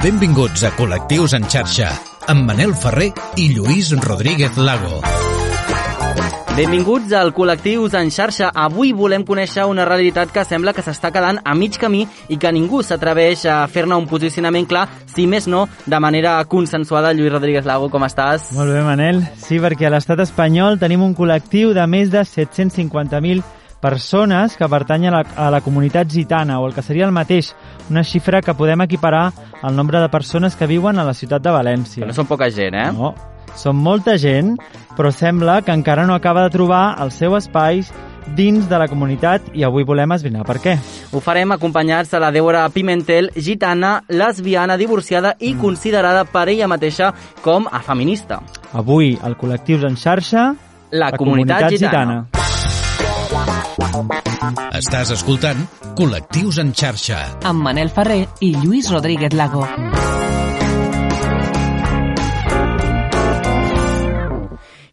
Benvinguts a Col·lectius en xarxa, amb Manel Ferrer i Lluís Rodríguez Lago. Benvinguts al Col·lectius en xarxa. Avui volem conèixer una realitat que sembla que s'està quedant a mig camí i que ningú s'atreveix a fer-ne un posicionament clar, si més no, de manera consensuada. Lluís Rodríguez Lago, com estàs? Molt bé, Manel. Sí, perquè a l'estat espanyol tenim un col·lectiu de més de 750.000 persones que pertanyen a la, a la comunitat gitana, o el que seria el mateix, una xifra que podem equiparar al nombre de persones que viuen a la ciutat de València. No són poca gent, eh? No, són molta gent, però sembla que encara no acaba de trobar el seu espai dins de la comunitat i avui volem esbrinar per què. Ho farem acompanyats de la Débora Pimentel, gitana, lesbiana, divorciada i considerada per ella mateixa com a feminista. Avui, al Col·lectius en xarxa, La, comunitat, gitana. Estàs escoltant Col·lectius en xarxa. amb Manel Ferrer i Lluís Rodríguez Lago.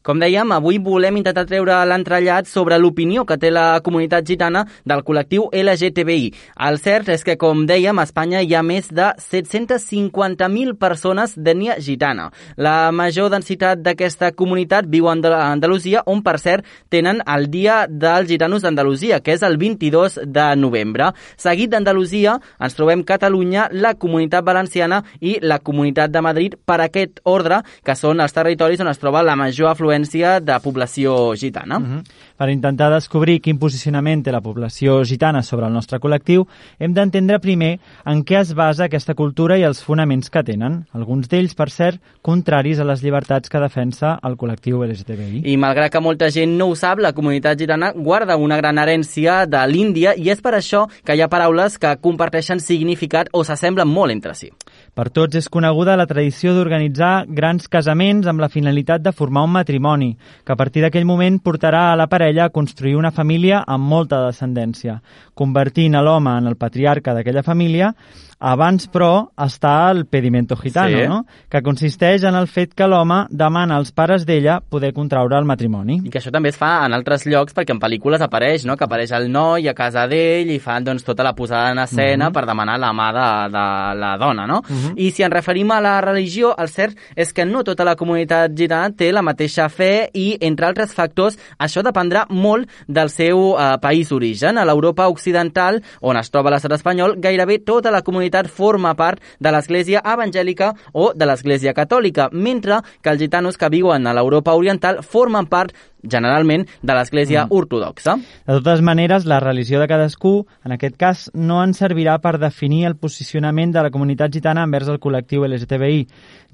Com dèiem, avui volem intentar treure l'entrellat sobre l'opinió que té la comunitat gitana del col·lectiu LGTBI. El cert és que, com dèiem, a Espanya hi ha més de 750.000 persones d'ètnia gitana. La major densitat d'aquesta comunitat viu a Andal- a Andalusia, on, per cert, tenen el Dia dels Gitanos d'Andalusia, que és el 22 de novembre. Seguit d'Andalusia, ens trobem Catalunya, la Comunitat Valenciana i la Comunitat de Madrid per aquest ordre, que són els territoris on es troba la major afluència de població gitana. Mhm. Per intentar descobrir quin posicionament té la població gitana sobre el nostre col·lectiu, hem d'entendre primer en què es basa aquesta cultura i els fonaments que tenen. Alguns d'ells, per cert, contraris a les llibertats que defensa el col·lectiu LGTBI. I malgrat que molta gent no ho sap, la comunitat gitana guarda una gran herència de l'Índia i és per això que hi ha paraules que comparteixen significat o s'assemblen molt entre si. Per tots és coneguda la tradició d'organitzar grans casaments amb la finalitat de formar un matrimoni, que a partir d'aquell moment portarà a la parella a construir una família amb molta descendència, convertint a l'home en el patriarca d'aquella família abans, però, està el pedimento gitano, Sí. no? que consisteix en el fet que l'home demana als pares d'ella poder contraure el matrimoni. I que això també es fa en altres llocs perquè en pel·lícules apareix, no? que apareix el noi a casa d'ell i fan doncs, tota la posada en escena per demanar la mà de, de la dona. No? I si ens referim a la religió, el cert és que no tota la comunitat gitana té la mateixa fe i, entre altres factors, això dependrà molt del seu eh, país d'origen. A l'Europa occidental, on es troba l'estat espanyol, gairebé tota la comunitat forma part de l'església evangèlica o de l'església catòlica, mentre que els gitanos que viuen a l'Europa oriental formen part generalment de l'església mm. ortodoxa. De totes maneres, la religió de cadascú, en aquest cas, no ens servirà per definir el posicionament de la comunitat gitana envers el col·lectiu LGTBI,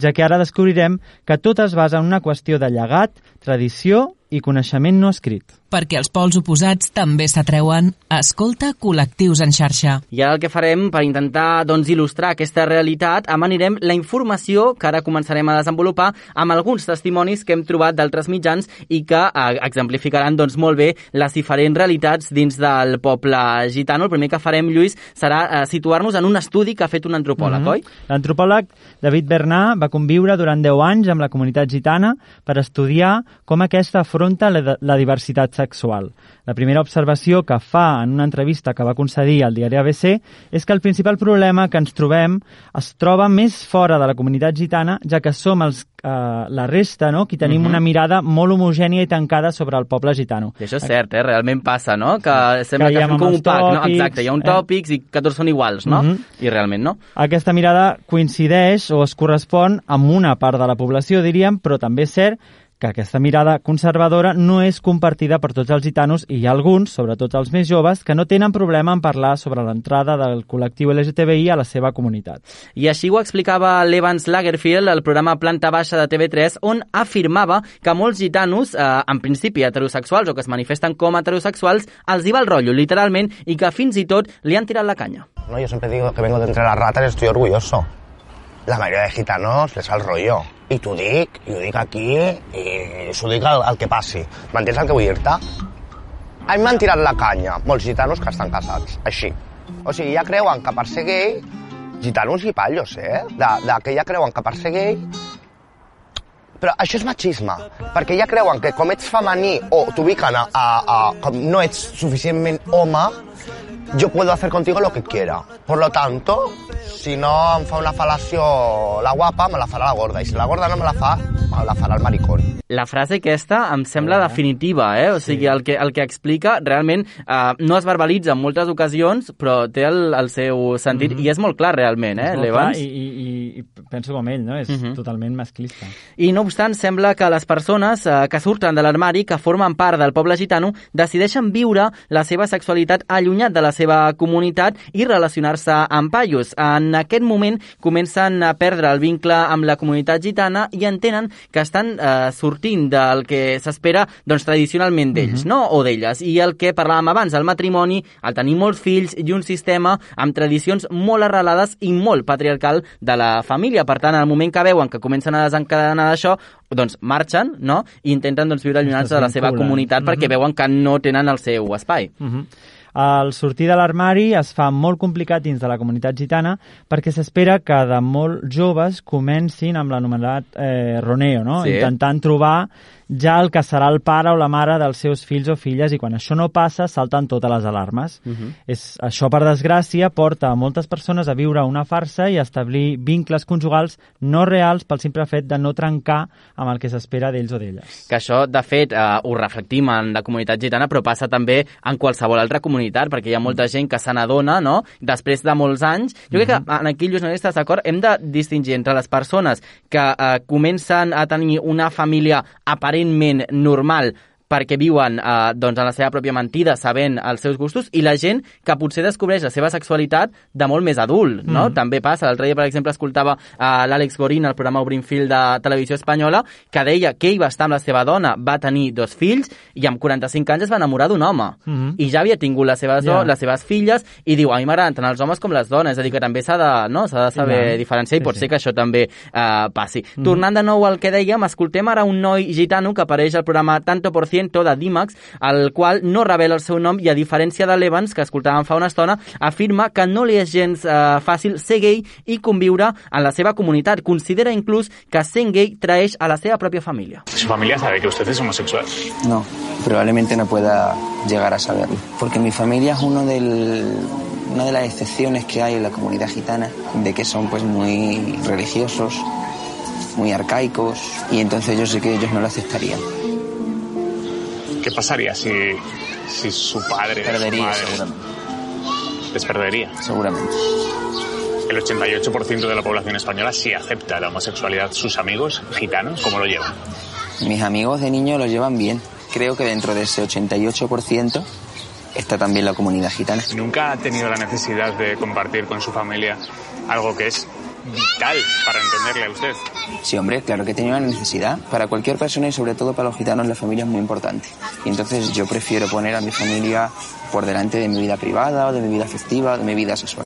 ja que ara descobrirem que tot es basa en una qüestió de llegat, tradició i coneixement no escrit. Perquè els pols oposats també s'atreuen, escolta col·lectius en xarxa. I ara el que farem per intentar doncs, il·lustrar aquesta realitat, amanirem la informació que ara començarem a desenvolupar amb alguns testimonis que hem trobat d'altres mitjans i que eh, exemplificaran doncs, molt bé les diferents realitats dins del poble gitano. El primer que farem, Lluís, serà eh, situar-nos en un estudi que ha fet un antropòleg, Mhm. oi? L'antropòleg David Bernà va conviure durant 10 anys amb la comunitat gitana per estudiar com aquesta afronta la, la diversitat sexual. La primera observació que fa en una entrevista que va concedir al diari ABC és que el principal problema que ens trobem es troba més fora de la comunitat gitana, ja que som els, eh, la resta, no?, qui tenim Mhm. una mirada molt homogènia i tancada sobre el poble gitano. I això és cert, eh? realment passa, no? Que sembla que, Caiem fem com un pack, no? tòpics, Exacte, hi ha un eh? tòpics i que tots són iguals, no? Mhm. I realment no. Aquesta mirada coincideix o es correspon amb una part de la població, diríem, però també és cert que aquesta mirada conservadora no és compartida per tots els gitanos i hi ha alguns, sobretot els més joves, que no tenen problema en parlar sobre l'entrada del col·lectiu LGTBI a la seva comunitat. I així ho explicava l'Evans Lagerfield al programa Planta Baixa de TV3, on afirmava que molts gitanos, eh, en principi heterosexuals o que es manifesten com heterosexuals, els hi va el rotllo, literalment, i que fins i tot li han tirat la canya. No, yo siempre digo que vengo de entre las ratas y estoy orgulloso. La mayoría de gitanos les fa el rollo. I t'ho dic, i ho dic aquí, i s'ho dic al, al que passi. M'entens el que vull dir-te? A mi m'han tirat la canya molts gitanos que estan casats, així. O sigui, ja creuen que per ser gay, gitanos i pallos, eh? De, de que ja creuen que per ser gay però això és machisme, perquè ja creuen que com ets femení o t'ubiquen a, a, a, com no ets suficientment home, yo puedo hacer contigo lo que quiera. Por lo tanto, si no em fa una fal·lació la guapa, me la farà la gorda. I si la gorda no me la fa, me la farà el maricón. La frase aquesta em sembla definitiva, eh? O sigui, el que, el que explica realment eh, no es verbalitza en moltes ocasions, però té el, el seu sentit i és molt clar realment, eh, l'Evans? I, i, i, penso com ell, no? És Mhm. totalment masclista. I no obstant, sembla que les persones eh, que surten de l'armari, que formen part del poble gitano, decideixen viure la seva sexualitat allunyat de la seva comunitat i relacionar-se amb paios. En aquest moment comencen a perdre el vincle amb la comunitat gitana i entenen que estan eh, sortint del que s'espera doncs, tradicionalment d'ells, no? o d'elles. I el que parlàvem abans, el matrimoni, el tenir molts fills i un sistema amb tradicions molt arrelades i molt patriarcal de la família. Per tant, en el moment que veuen que comencen a desencadenar d'això, doncs marxen no? i intenten doncs, viure allunyats de la seva comunitat perquè veuen que no tenen el seu espai. Uh -huh. El sortir de l'armari es fa molt complicat dins de la comunitat gitana perquè s'espera que de molt joves comencin amb l'anomenat eh, roneo, no? Sí. intentant trobar ja el que serà el pare o la mare dels seus fills o filles i quan això no passa salten totes les alarmes. Uh -huh. És, això, per desgràcia, porta a moltes persones a viure una farsa i a establir vincles conjugals no reals pel simple fet de no trencar amb el que s'espera d'ells o d'elles. que això, de fet, eh, ho reflectim en la comunitat gitana, però passa també en qualsevol altra comunitat, perquè hi ha molta gent que se n'adona, no?, després de molts anys. Jo crec que en aquí, Lluís, no estàs d'acord? Hem de distingir entre les persones que eh, comencen a tenir una família aparentment normal perquè viuen eh, doncs, en la seva pròpia mentida, sabent els seus gustos, i la gent que potser descobreix la seva sexualitat de molt més adult, no? Mm. També passa. L'altre dia, per exemple, escoltava eh, l'Àlex Gorín al programa Obrim Fil de Televisió Espanyola, que deia que ell va estar amb la seva dona, va tenir dos fills, i amb 45 anys es va enamorar d'un home. Mhm. I ja havia tingut les seves, do- les seves filles, i diu, a mi m'agraden tant els homes com les dones, és a dir, que també s'ha de, no? de saber Ja. diferenciar, i Sí, pot sí. ser que això també eh, passi. Tornant de nou al que dèiem, escoltem ara un noi gitano que apareix al programa Tanto por ciento de Dimax, el qual no revela el seu nom i a diferència de l'Evans, que escoltàvem fa una estona, afirma que no li és gens eh, fàcil ser gay i conviure en la seva comunitat. Considera inclús que sent gay traeix a la seva pròpia família. ¿Su familia sabe que usted es homosexual? No, probablemente no pueda llegar a saberlo. Porque mi familia es uno del, una de las excepciones que hay en la comunidad gitana, de que son pues muy religiosos, muy arcaicos, y entonces yo sé que ellos no lo aceptarían. ¿Qué pasaría si, si su padre su Perdería, madre seguramente. les perdería? Seguramente. El 88% de la población española sí acepta la homosexualidad. ¿Sus amigos gitanos cómo lo llevan? Mis amigos de niño lo llevan bien. Creo que dentro de ese 88% está también la comunidad gitana. ¿Nunca ha tenido la necesidad de compartir con su familia algo que es vital para entenderle a usted? Sí, hombre, claro que tenido una necesidad. Para cualquier persona y sobre todo para los gitanos la familia es muy importante. Y entonces yo prefiero poner a mi familia por delante de mi vida privada, o de mi vida afectiva, o de mi vida sexual.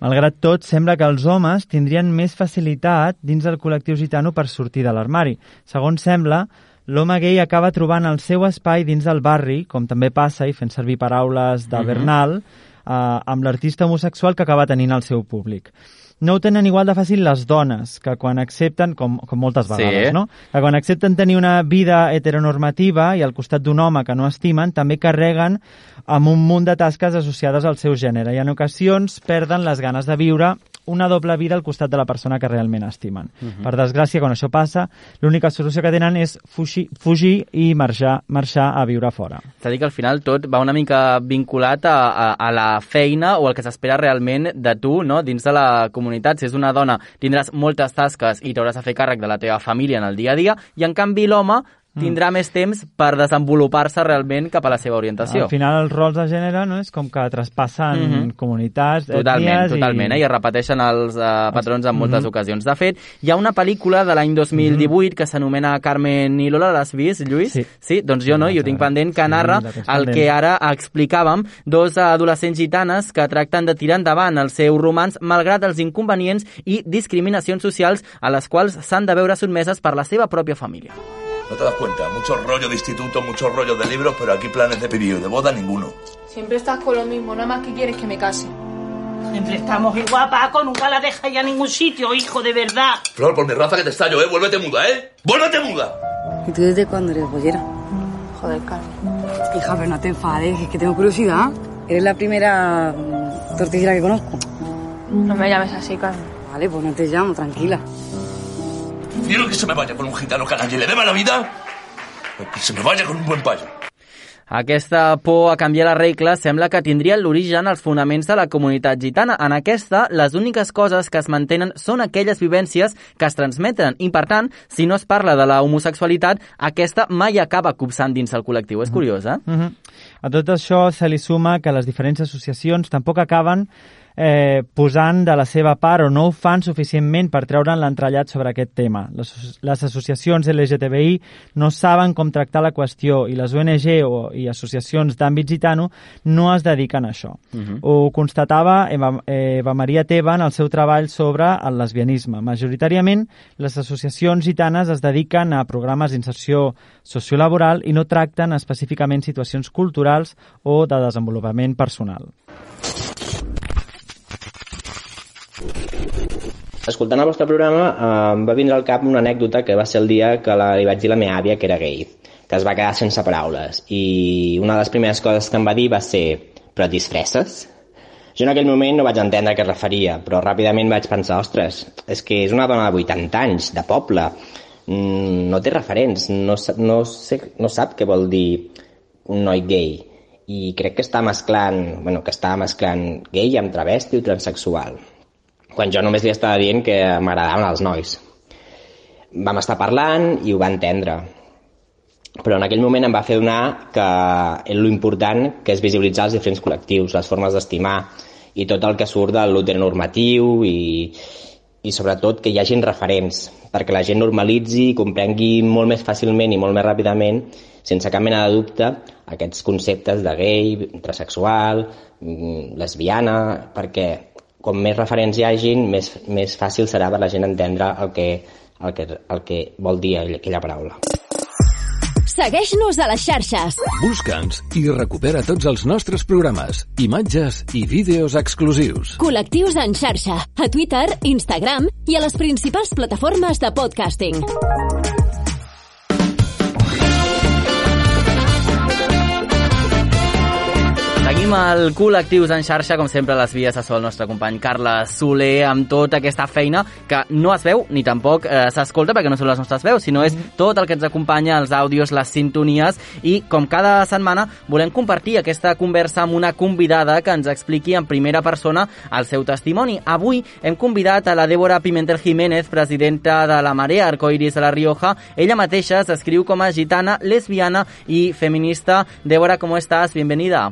Malgrat tot, sembla que els homes tindrien més facilitat dins del col·lectiu gitano per sortir de l'armari. Segons sembla, l'home gay acaba trobant el seu espai dins del barri, com també passa, i fent servir paraules de Bernal, eh, amb l'artista homosexual que acaba tenint el seu públic. No ho tenen igual de fàcil les dones, que quan accepten, com, com moltes Sí. vegades, no? que quan accepten tenir una vida heteronormativa i al costat d'un home que no estimen, també carreguen amb un munt de tasques associades al seu gènere i en ocasions perden les ganes de viure una doble vida al costat de la persona que realment estimen. Per desgràcia, quan això passa, l'única solució que tenen és fugir, fugir i marxar, marxar a viure fora. És a dir, que al final tot va una mica vinculat a, a, a la feina o el que s'espera realment de tu no? dins de la comunitat. Si és una dona, tindràs moltes tasques i t'hauràs de fer càrrec de la teva família en el dia a dia, i en canvi l'home tindrà més temps per desenvolupar-se realment cap a la seva orientació. Al final, els rols de gènere no, és com que traspassen Mhm. comunitats, Totalment, ètnies totalment, i... eh? i es repeteixen els uh, patrons en moltes Mhm. ocasions. De fet, hi ha una pel·lícula de l'any 2018 que s'anomena Carmen i Lola, l'has vist, Lluís? Sí. sí? Doncs jo no, i ho tinc pendent, que Sí, narra tens el que ara explicàvem, dos adolescents gitanes que tracten de tirar endavant el seu romans malgrat els inconvenients i discriminacions socials a les quals s'han de veure sotmeses per la seva pròpia família. No te das cuenta, muchos rollos de instituto, muchos rollos de libros, pero aquí planes de pedido y de boda ninguno. Siempre estás con lo mismo, nada más que quieres que me case. Siempre estamos igual, Paco, nunca la deja ya a ningún sitio, hijo, de verdad. Flor, por mi raza que te estallo, ¿eh? Vuélvete muda, ¿eh? ¡Vuélvete muda! ¿Y tú desde cuándo eres bollera? Joder, Carmen. Hija, pero no te enfades, es que tengo curiosidad. Eres la primera tortillera que conozco. No me llames así, Carmen. Vale, pues no te llamo, tranquila. Quiero que se me vaya con un gitano que a nadie le deba la vida. Que se me vaya con un buen payo. Aquesta por a canviar les regles sembla que tindria l'origen als fonaments de la comunitat gitana. En aquesta, les úniques coses que es mantenen són aquelles vivències que es transmeten i, per tant, si no es parla de la homosexualitat, aquesta mai acaba copsant dins el col·lectiu. És curiós, eh? Uh -huh. A tot això se li suma que les diferents associacions tampoc acaben eh, posant de la seva part o no ho fan suficientment per treure'n l'entrellat sobre aquest tema. Les, les associacions LGTBI no saben com tractar la qüestió i les ONG o, i associacions d'àmbit gitano no es dediquen a això. Uh -huh. Ho constatava Eva, Eva Maria Teva en el seu treball sobre el lesbianisme. Majoritàriament, les associacions gitanes es dediquen a programes d'inserció sociolaboral i no tracten específicament situacions culturals o de desenvolupament personal. Escoltant el vostre programa em va vindre al cap una anècdota que va ser el dia que la, li vaig dir a la meva àvia que era gay, que es va quedar sense paraules. I una de les primeres coses que em va dir va ser però et disfresses? Jo en aquell moment no vaig entendre a què es referia, però ràpidament vaig pensar, ostres, és que és una dona de 80 anys, de poble, mm, no té referents, no, no, sé, no sap què vol dir un noi gay i crec que està mesclant, bueno, que està mesclant gay amb travesti o transexual quan jo només li estava dient que m'agradaven els nois. Vam estar parlant i ho va entendre. Però en aquell moment em va fer donar que lo important que és visibilitzar els diferents col·lectius, les formes d'estimar i tot el que surt de l'heteronormatiu i, i sobretot que hi hagin referents perquè la gent normalitzi i comprengui molt més fàcilment i molt més ràpidament sense cap mena de dubte aquests conceptes de gay, transexual, mm, lesbiana, perquè com més referents hi hagin, més, més fàcil serà per la gent entendre el que, el que, el que vol dir aquella paraula. Segueix-nos a les xarxes. Busca'ns i recupera tots els nostres programes, imatges i vídeos exclusius. Col·lectius en xarxa, a Twitter, Instagram i a les principals plataformes de podcasting. Seguim al Col·lectius en xarxa, com sempre, les vies de sol el nostre company Carles Soler, amb tota aquesta feina que no es veu ni tampoc eh, s'escolta perquè no són les nostres veus, sinó és tot el que ens acompanya, els àudios, les sintonies, i com cada setmana volem compartir aquesta conversa amb una convidada que ens expliqui en primera persona el seu testimoni. Avui hem convidat a la Débora Pimentel Jiménez, presidenta de la Marea Arcoiris de la Rioja. Ella mateixa s'escriu com a gitana, lesbiana i feminista. Débora, com estàs? Bienvenida.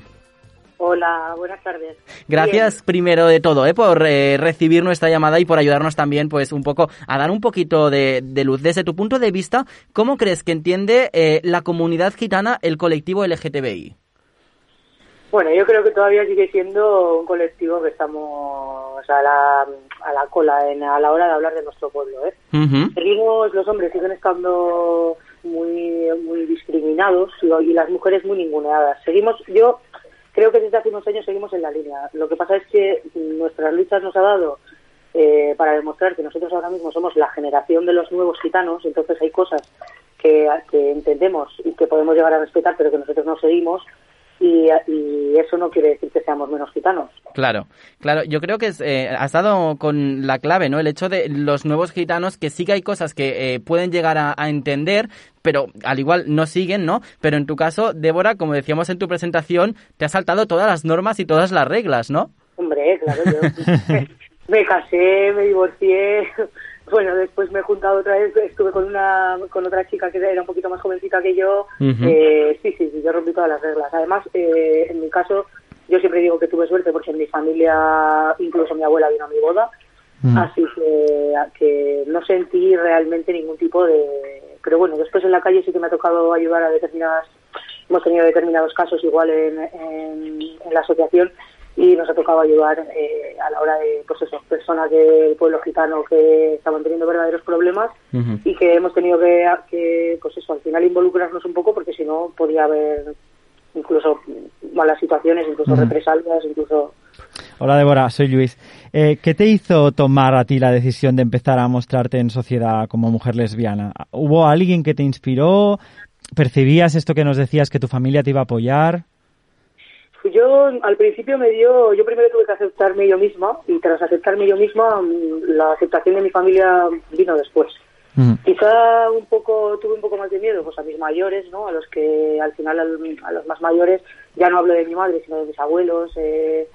Hola, buenas tardes. Gracias Bien. primero de todo eh, por eh, recibir nuestra llamada y por ayudarnos también pues un poco a dar un poquito de, de luz. Desde tu punto de vista, ¿cómo crees que entiende eh, la comunidad gitana el colectivo LGTBI? Bueno, yo creo que todavía sigue siendo un colectivo que estamos a la, a la cola en, a la hora de hablar de nuestro pueblo. ¿eh? Uh -huh. Seguimos, los hombres siguen estando muy, muy discriminados y, y las mujeres muy ninguneadas. Seguimos, yo creo que desde hace unos años seguimos en la línea. Lo que pasa es que nuestras luchas nos ha dado eh, para demostrar que nosotros ahora mismo somos la generación de los nuevos gitanos, entonces hay cosas que, que entendemos y que podemos llegar a respetar, pero que nosotros no seguimos. Y, y, eso no quiere decir que seamos menos gitanos. Claro, claro. Yo creo que es, eh, has dado con la clave, ¿no? El hecho de los nuevos gitanos, que sí que hay cosas que eh, pueden llegar a, a, entender, pero al igual no siguen, ¿no? Pero en tu caso, Débora, como decíamos en tu presentación, te has saltado todas las normas y todas las reglas, ¿no? Hombre, claro, yo me casé, me divorcié, bueno, después me he juntado otra vez, estuve con una con otra chica que era un poquito más jovencita que yo. Uh -huh. eh, sí, sí, sí, yo rompí todas las reglas. Además, eh, en mi caso, yo siempre digo que tuve suerte porque en mi familia, incluso mi abuela vino a mi boda. Uh -huh. Así que, que no sentí realmente ningún tipo de... Pero bueno, después en la calle sí que me ha tocado ayudar a determinadas... Hemos tenido determinados casos igual en, en, en la asociación y nos ha tocado ayudar eh, a la hora de, pues eso, personas del pueblo gitano que estaban teniendo verdaderos problemas uh -huh. y que hemos tenido que, que, pues eso, al final involucrarnos un poco porque si no podía haber incluso malas situaciones, incluso uh -huh. represalias, incluso... Hola Débora, soy Luis. Eh, ¿Qué te hizo tomar a ti la decisión de empezar a mostrarte en sociedad como mujer lesbiana? ¿Hubo alguien que te inspiró? ¿Percibías esto que nos decías que tu familia te iba a apoyar? Yo al principio me dio, yo primero tuve que aceptarme yo misma y tras aceptarme yo misma mm, la aceptación de mi familia vino después. Quizá un poco tuve un poco más de miedo pues a mis mayores, ¿no? A los que al final al- a los más mayores ya no hablo de mi madre sino de mis abuelos. Eh,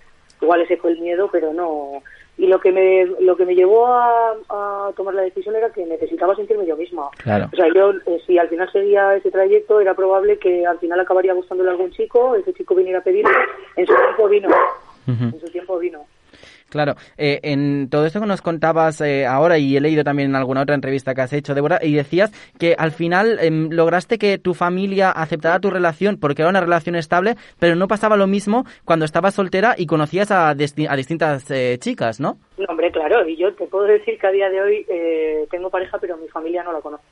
igual ese fue el miedo, pero no. Y lo que me lo que me llevó a, a tomar la decisión era que necesitaba sentirme yo misma. Claro. O sea, yo, eh, si al final seguía ese trayecto, era probable que al final acabaría gustándole a algún chico, ese chico viniera a pedirme. En su tiempo vino. En su tiempo vino. Claro, eh, en todo esto que nos contabas eh, ahora y he leído también en alguna otra entrevista que has hecho, Débora, y decías que al final em, lograste que tu familia aceptara tu relación porque era una relación estable, pero no pasaba lo mismo cuando estabas soltera y conocías a, a distintas eh, chicas, ¿no? No, hombre, claro, y yo te puedo decir que a día de hoy eh, tengo pareja, pero mi familia no la conoce.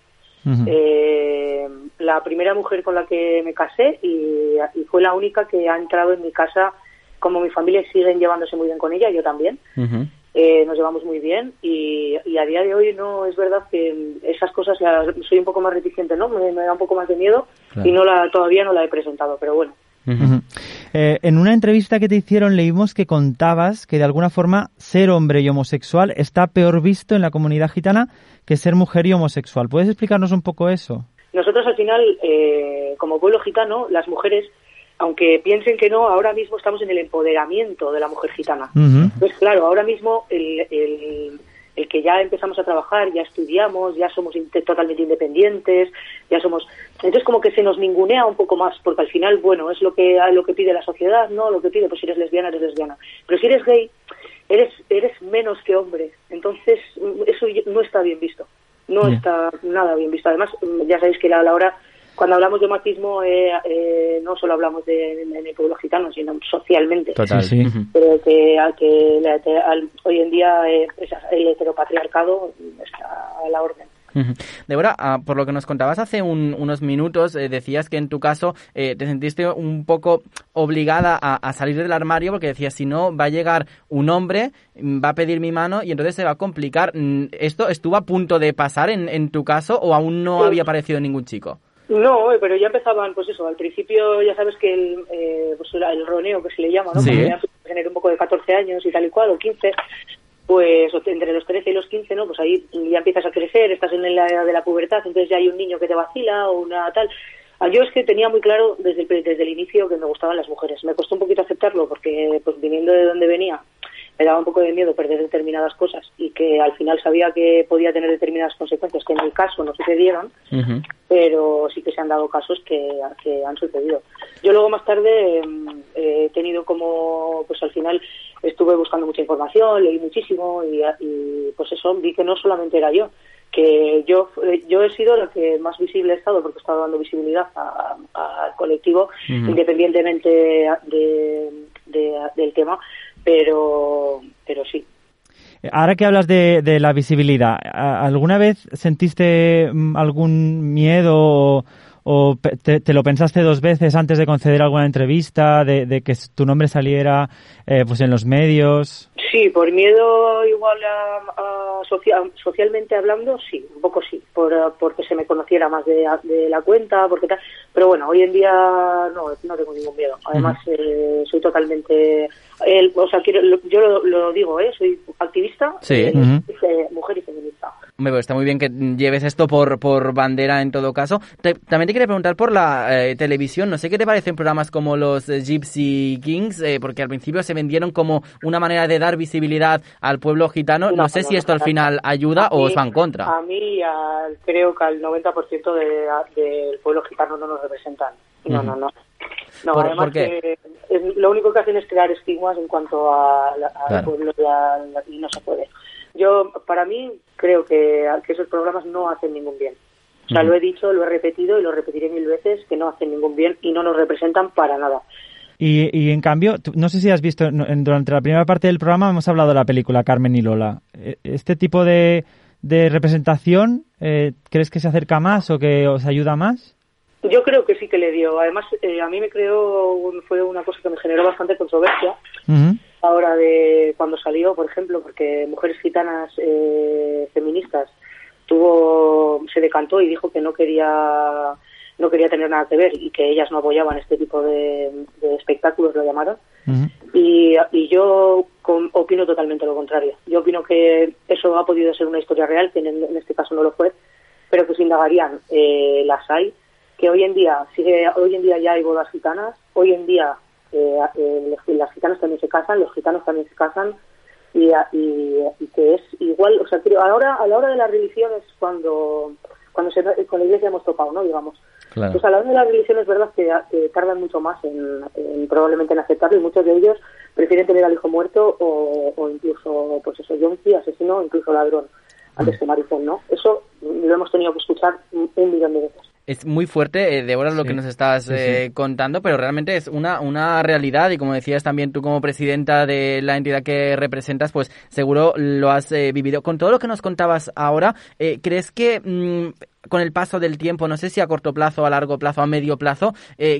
Eh, la primera mujer con la que me casé y, y fue la única que ha entrado en mi casa, como mi familia siguen llevándose muy bien con ella, yo también. Eh, nos llevamos muy bien y, y a día de hoy no es verdad que esas cosas las- soy un poco más reticente, ¿no? Me, me da un poco más de miedo Claro. y no la todavía no la he presentado, pero bueno. Eh, en una entrevista que te hicieron leímos que contabas que de alguna forma ser hombre y homosexual está peor visto en la comunidad gitana que ser mujer y homosexual. ¿Puedes explicarnos un poco eso? Nosotros al final, eh, como pueblo gitano, las mujeres, aunque piensen que no, ahora mismo estamos en el empoderamiento de la mujer gitana. Pues claro, ahora mismo el, el, el que ya empezamos a trabajar, ya estudiamos, ya somos totalmente independientes, ya somos... Entonces como que se nos ningunea un poco más, porque al final, bueno, es lo que lo que pide la sociedad, ¿no? Lo que pide, pues si eres lesbiana, eres lesbiana. Pero si eres gay, eres eres menos que hombre. Entonces eso no está bien visto. No está nada bien visto. Además, ya sabéis que a la hora... Cuando hablamos de machismo, eh, eh, no solo hablamos de, en el pueblo gitano, sino socialmente Total. Sí, pero que, a que la al- hoy en día eh, el heteropatriarcado está a la orden. Débora, ah, por lo que nos contabas hace un- unos minutos, eh, decías que en tu caso eh, te sentiste un poco obligada a, a salir del armario porque decías, si no, va a llegar un hombre, mm, va a pedir mi mano y entonces se va a complicar. Mm, ¿Esto estuvo a punto de pasar en, en tu caso o aún no Sí. había aparecido ningún chico? No, pero ya empezaban, pues eso, al principio ya sabes que el, eh, pues el- roneo que se le llama, ¿no? Sí. Cuando tener un poco de 14 años y tal y cual, o 15, pues entre los 13 y los 15, ¿no? Pues ahí ya empiezas a crecer, estás en la edad de la pubertad, entonces ya hay un niño que te vacila o una tal. Ah, Yo es que tenía muy claro desde el, desde el inicio que me gustaban las mujeres. Me costó un poquito aceptarlo porque, pues viniendo de donde venía, me daba un poco de miedo perder determinadas cosas y que al final sabía que podía tener determinadas consecuencias que en mi caso no sucedieron pero sí que se han dado casos que, que han sucedido. Yo luego más tarde mm, eh, he tenido como, pues al final estuve buscando mucha información, leí muchísimo y, y, pues eso, vi que no solamente era yo, que yo eh, yo he sido la que más visible he estado porque he estado dando visibilidad al colectivo independientemente de, de- del tema, pero pero sí. Ahora que hablas de, de la visibilidad, ¿a- ¿alguna vez sentiste mm, algún miedo o, o te, te lo pensaste dos veces antes de conceder alguna entrevista, de, de que tu nombre saliera eh, pues en los medios? Sí, por miedo igual a, a socia- socialmente hablando, sí, un poco sí, por, porque se me conociera más de, de la cuenta, porque tal. Pero bueno, hoy en día no, no tengo ningún miedo. Además, eh, soy totalmente, el- o sea, quiero, lo- yo lo, lo digo, ¿eh? soy activista, Sí. eh, Ujú. eh, mujer y feminista. Pues está muy bien que lleves esto por, por bandera en todo caso. Te- también te quería preguntar por la eh, televisión. No sé qué te parecen programas como los eh, Gypsy Kings, eh, porque al principio se vendieron como una manera de dar visibilidad al pueblo gitano. No, No, sé si esto al final ayuda A o mí- os va en contra. A mí al- creo que al 90% de- del pueblo gitano no nos representan. No, no, no. No, ¿Por- además por qué? que es- lo único que hacen es crear estigmas en cuanto a la- al Claro. pueblo y, a- y no se puede. Yo, para mí, creo que, que esos programas no hacen ningún bien. O sea, lo he dicho, lo he repetido y lo repetiré mil veces, que no hacen ningún bien y no nos representan para nada. Y, y en cambio, no sé si has visto, durante la primera parte del programa hemos hablado de la película Carmen y Lola. Eh, ¿Este tipo de, de representación eh, crees que se acerca más o que os ayuda más? Yo creo que sí que le dio. Además, eh, a mí me creó, un- fue una cosa que me generó bastante controversia. ahora de cuando salió, por ejemplo, porque Mujeres Gitanas eh, Feministas tuvo se decantó y dijo que no quería no quería tener nada que ver y que ellas no apoyaban este tipo de, de espectáculos, lo llamaron. Y, y yo con- opino totalmente lo contrario. Yo opino que eso ha podido ser una historia real, que en, en este caso no lo fue, pero que se indagarían eh, las hay, que hoy en día sigue, hoy en día ya hay bodas gitanas, hoy en día eh, eh, las gitanas también se casan, los gitanos también se casan y, y, y que es igual, o sea, creo, ahora a la hora de la religión es cuando cuando se, con la iglesia hemos topado, ¿no? Digamos. Claro. Pues a la hora de la religión es verdad que, que tardan mucho más en, en probablemente en aceptarlo y muchos de ellos prefieren tener al hijo muerto o, o incluso, pues eso, yonki, asesino, incluso ladrón, antes que maricón, ¿no? Eso lo hemos tenido que escuchar un millón de veces. Es muy fuerte, eh, Débora, lo que nos estás Sí, sí. eh, contando, pero realmente es una, una realidad y como decías también tú como presidenta de la entidad que representas, pues seguro lo has eh, vivido. Con todo lo que nos contabas ahora, eh, ¿crees que mm, con el paso del tiempo, no sé si a corto plazo, a largo plazo, a medio plazo,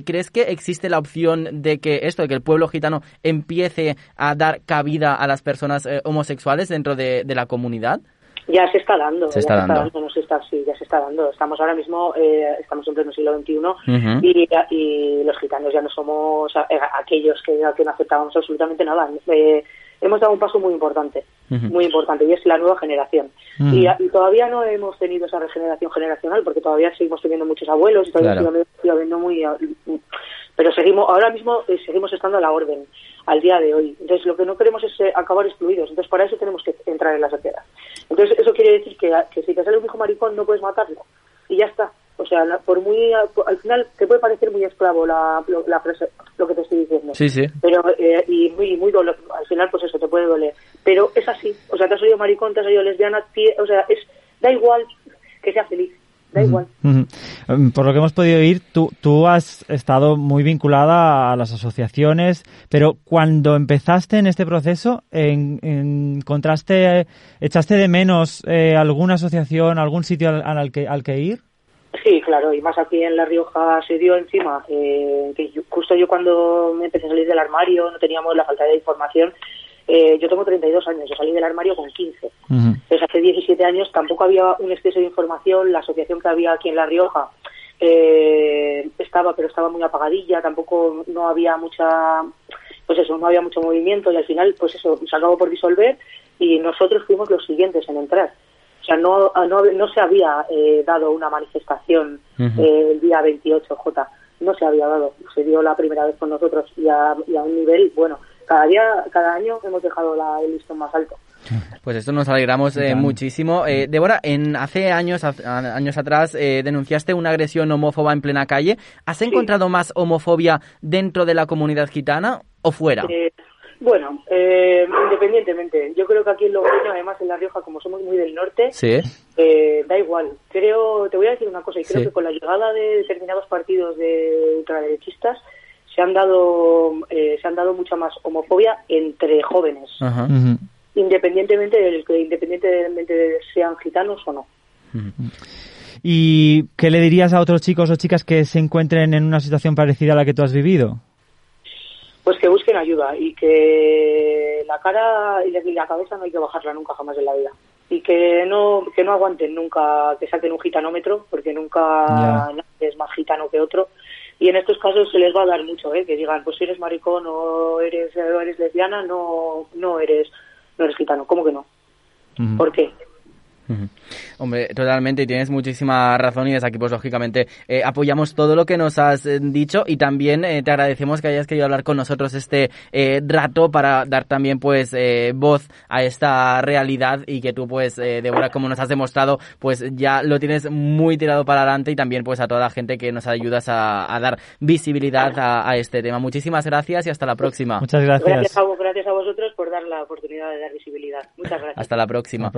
¿crees que existe la opción de que esto, de que el pueblo gitano empiece a dar cabida a las personas homosexuales dentro de, de la comunidad? Ya se está dando, Se ya está se está dando. dando, no se está, sí, ya se está dando. Estamos ahora mismo, eh, estamos en pleno siglo XXI y, y los gitanos ya no somos a- aquellos que, que no aceptábamos absolutamente nada. Eh, hemos dado un paso muy importante, muy importante, y es la nueva generación. Ujú. y, y todavía no hemos tenido esa regeneración generacional, porque todavía seguimos teniendo muchos abuelos y todavía Claro. sigue, habiendo muy... Pero seguimos, ahora mismo eh, seguimos estando a la orden, al día de hoy. Entonces lo que no queremos es eh, acabar excluidos, entonces para eso tenemos que entrar en la sociedad. Entonces quiere decir que, que si te sale un hijo maricón no puedes matarlo, y ya está. O sea, la- por muy al final te puede parecer muy esclavo la, lo, la frase- lo que te estoy diciendo. Sí, sí. Pero, eh, y muy, muy dolor, al final, pues eso, te puede doler. Pero es así, o sea, te has salido maricón, te has salido lesbiana, o sea, es, da igual que sea feliz, da igual. Em, Por lo que hemos podido oír, tú, tú has estado muy vinculada a las asociaciones, pero cuando empezaste en este proceso, en- ¿encontraste, echaste de menos eh, alguna asociación, algún sitio al, al que, al que ir? Sí, claro, y más aquí en La Rioja se dio encima, eh, que yo- justo yo cuando me empecé a salir del armario, no teníamos la falta de información, eh, yo tengo 32 años, yo salí del armario con 15. Entonces, hace 17 años tampoco había un exceso de información. La asociación que había aquí en La Rioja eh, estaba, pero estaba muy apagadilla. Tampoco no había mucha, pues eso, no había mucho movimiento y al final, pues eso, se acabó por disolver y nosotros fuimos los siguientes en entrar. O sea, no, no, no se había eh, dado una manifestación eh, el día 28J. No se había dado. Se dio la primera vez con nosotros y a, y a un nivel, bueno, cada día, cada año hemos dejado la, el listón más alto. Pues esto nos alegramos eh, muchísimo. Eh, Débora, en, hace años, a- años atrás eh, denunciaste una agresión homófoba en plena calle. ¿Has encontrado más homofobia dentro de la comunidad gitana o fuera? Eh, bueno, eh, independientemente, yo creo que aquí en Logroño, además en La Rioja, como somos muy del norte, Sí. eh, da igual. Creo, te voy a decir una cosa, y creo Sí. que con la llegada de determinados partidos de ultraderechistas se han dado, eh, se han dado mucha más homofobia entre jóvenes, Ajá. independientemente del que independientemente de sean gitanos o no. ¿Y qué le dirías a otros chicos o chicas que se encuentren en una situación parecida a la que tú has vivido? Pues que busquen ayuda y que la cara y la, cabeza no hay que bajarla nunca jamás en la vida. Y que no, que no aguanten nunca que saquen un gitanómetro, porque nunca nadie es más gitano que otro. Y en estos casos se les va a dar mucho, ¿eh? que digan, pues si eres maricón o eres, o eres lesbiana, no, no eres no eres gitano. ¿Cómo que no? ¿Por qué? Hombre, totalmente, y tienes muchísima razón y desde aquí, pues lógicamente, eh, apoyamos todo lo que nos has eh, dicho y también eh, te agradecemos que hayas querido hablar con nosotros este eh, rato para dar también, pues, eh, voz a esta realidad y que tú, pues, eh, Débora, como nos has demostrado, pues ya lo tienes muy tirado para adelante y también, pues, a toda la gente que nos ayudas a, a dar visibilidad a, a este tema. Muchísimas gracias y hasta la próxima. Muchas Gracias a, vos- gracias a vosotros por dar la oportunidad de dar visibilidad. Muchas gracias. Hasta la pròxima.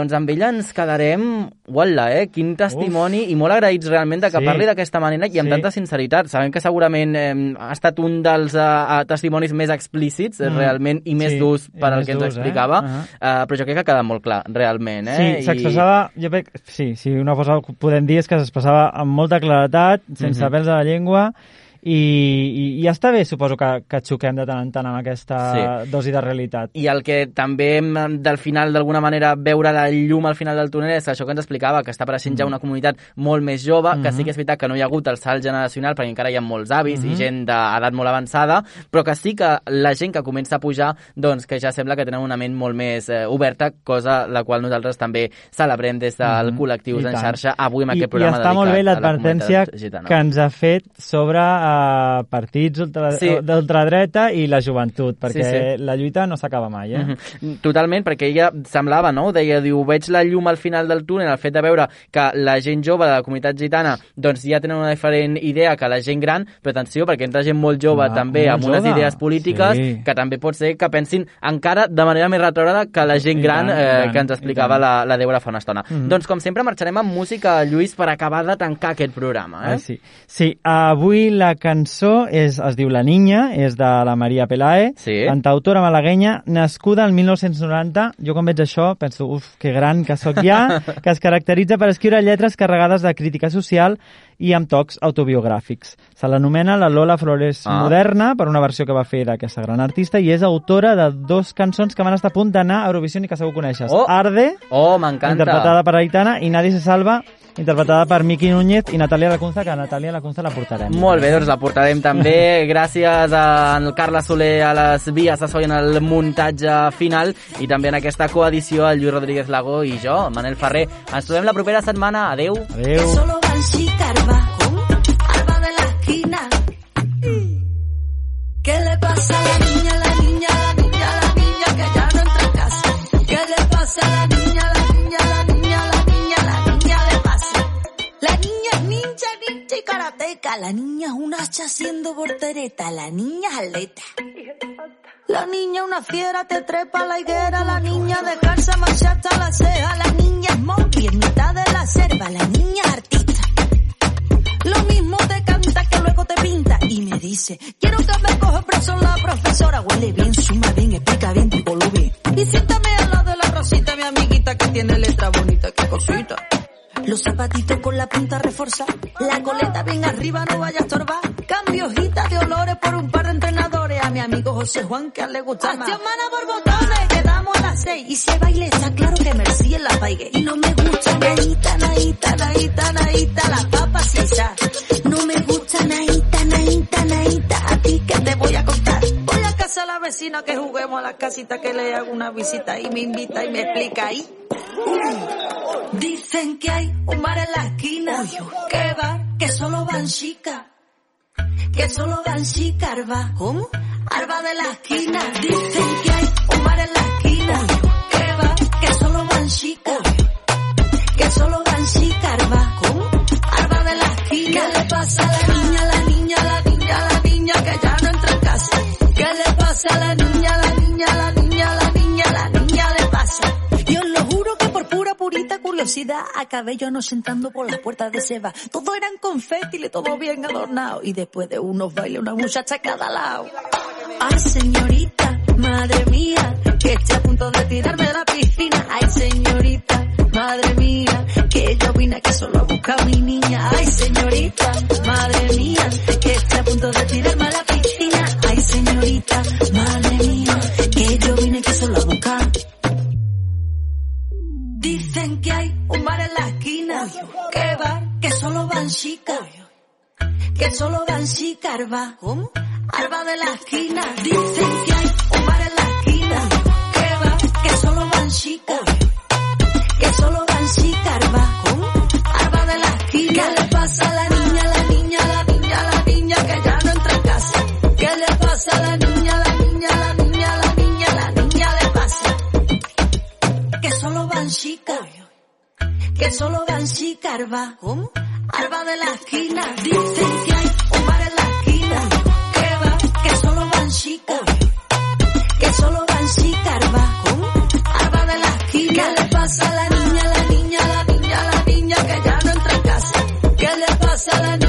Doncs amb ella ens quedarem, uala, eh? Quin testimoni i molt agraïts realment de que Sí. parli d'aquesta manera i amb Sí. tanta sinceritat. Sabem que segurament eh, ha estat un dels eh, testimonis més explícits eh, Mm. realment i més Sí, durs i per al més que ens durs, eh? explicava, eh, però jo crec que ha quedat molt clar, realment. Eh? Sí, s'expressava, jo crec, sí, sí, una cosa que podem dir és que s'expressava amb molta claretat, sense Mhm. pèls a la llengua, i, i, i està bé, suposo, que, que xoquem de tant en tant amb aquesta Sí. dosi de realitat. I el que també hem, del final, d'alguna manera, veure la llum al final del túnel és això que ens explicava, que està apareixent ja una comunitat molt més jove, que sí que és veritat que no hi ha hagut el salt generacional perquè encara hi ha molts avis i Mhm. gent d'edat molt avançada, però que sí que la gent que comença a pujar, doncs que ja sembla que tenen una ment molt més eh, oberta, cosa la qual nosaltres també celebrem des del Mhm. Col·lectius I en xarxa avui amb I, aquest programa I està molt bé la l'advertència que ens ha fet sobre uh, partits ultra, Sí. d'ultradreta i la joventut, perquè Sí, sí. la lluita no s'acaba mai, eh? Mhm. Totalment, perquè ella semblava, no? Deia, diu, veig la llum al final del túnel, el fet de veure que la gent jove de la comunitat gitana doncs ja tenen una diferent idea que la gent gran, però atenció, perquè entra gent molt jove Ah, també amb unes jove. idees polítiques Sí. que també pot ser que pensin encara de manera més retrògrada que la gent I gran i eh, tant, que ens explicava la, la Débora fa una estona. Mhm. Doncs com sempre marxarem amb música, Lluís, per acabar de tancar aquest programa. Eh? Ai, sí. Sí, avui la cançó és, es diu La Niña, és de la Maria Pelae, Sí. cantautora malaguenya, nascuda el 1990. Jo quan veig això penso, uf, que gran que sóc ja, que es caracteritza per escriure lletres carregades de crítica social i amb tocs autobiogràfics. Se l'anomena la Lola Flores Ah. moderna per una versió que va fer d'aquesta gran artista i és autora de dos cançons que van estar a punt d'anar a Eurovisió i que segur coneixes. Oh! Arde, Oh, interpretada per Aitana, i Nadie se salva, interpretada per Miki Núñez i Natàlia Lacunza, que Natàlia Lacunza la portarem. Molt bé, doncs la portarem també. Gràcies a en Carles Soler a les vies de so en el muntatge final i també en aquesta coedició el Lluís Rodríguez Lago i jo, Manel Ferrer. Ens trobem la propera setmana. Adeu. Adeu. Solo van Chicarba, Alba de la esquina. ¿Qué le pasa a la La niña es un hacha haciendo voltereta. La niña es atleta. La niña una fiera te trepa la higuera, la niña de calza hasta la ceja, la niña es monkey en mitad de la selva, la niña es artista. Lo mismo te canta que luego te pinta y me dice, quiero que me coja preso la profesora, huele bien, suma bien, explica bien, tipo lo bien. Y siéntame al lado de la Rosita, mi amiguita que tiene letra bonita, qué cosita. Los zapatitos con la punta reforzada, la coleta bien arriba, no vaya a estorbar. Cambio hojita de olores por un par de entrenadores. A mi amigo José Juan que a él le gusta más. Mana por botones, quedamos a las seis. Y se baile, está claro que Merci en la paigue. Y no me gusta naíta, naíta, las papas y esa. No me gusta naíta, vecina que juguemos a la casita que le hago una visita y me invita y me explica ahí. Dicen que hay un bar en la esquina. ¿Qué bar? Que solo van chicas. Que solo van chicas, Arba. ¿Cómo? Arba de la esquina. Dicen que hay un bar en la esquina. ¿Qué bar? Que solo van chicas. Que solo van chicas, Arba. ¿Cómo? Arba de la esquina. ¿Qué le pasa a la niña, la niña, la niña, la niña que ya no entra en casa? ¿Qué le pasa a la niña, la niña, la niña, la niña, la niña le pasa? Y os lo juro que por pura purita curiosidad acabé yo no sentando por las puertas de Seba. Todo eran confeti, todo bien adornado. Y después de unos bailes, una muchacha a cada lado. Ay, señorita, madre mía, que estoy a punto de tirarme de la piscina. Ay, señorita, madre mía, que yo vine aquí solo a buscar a mi niña. Ay, señorita, madre mía, que estoy a punto de tirarme ¿Qué bar? Que solo van chicas. Que solo van chicas, Arba. ¿Cómo? Arba de la esquina. Dicen que hay un bar en la esquina. ¿Qué bar? Que solo van chicas. Que solo van chicas, Arba. ¿Cómo? Arba de la esquina. ¿Qué le pasa a la niña, la niña, la niña, la niña que ya no entra en casa? ¿Qué le pasa a la niña, la niña, la niña, la niña, la niña le pasa? que solo van chicas. Que solo van chicas, Arba. ¿Cómo? Arba de la esquina. Dicen que hay un bar en la esquina. Que va, que solo van chicas. Que solo van chicas, Arba. ¿Cómo? Arba de la esquina. ¿Qué le pasa a la niña, la niña, la niña, la niña que ya no entra en casa? ¿Qué le pasa a la niña,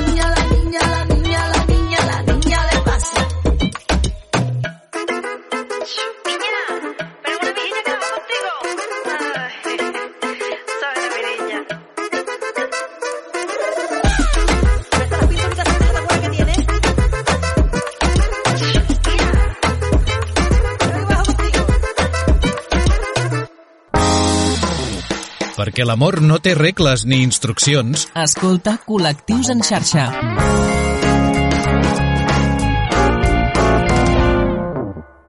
perquè l'amor no té regles ni instruccions, Escolta Col·lectius en xarxa.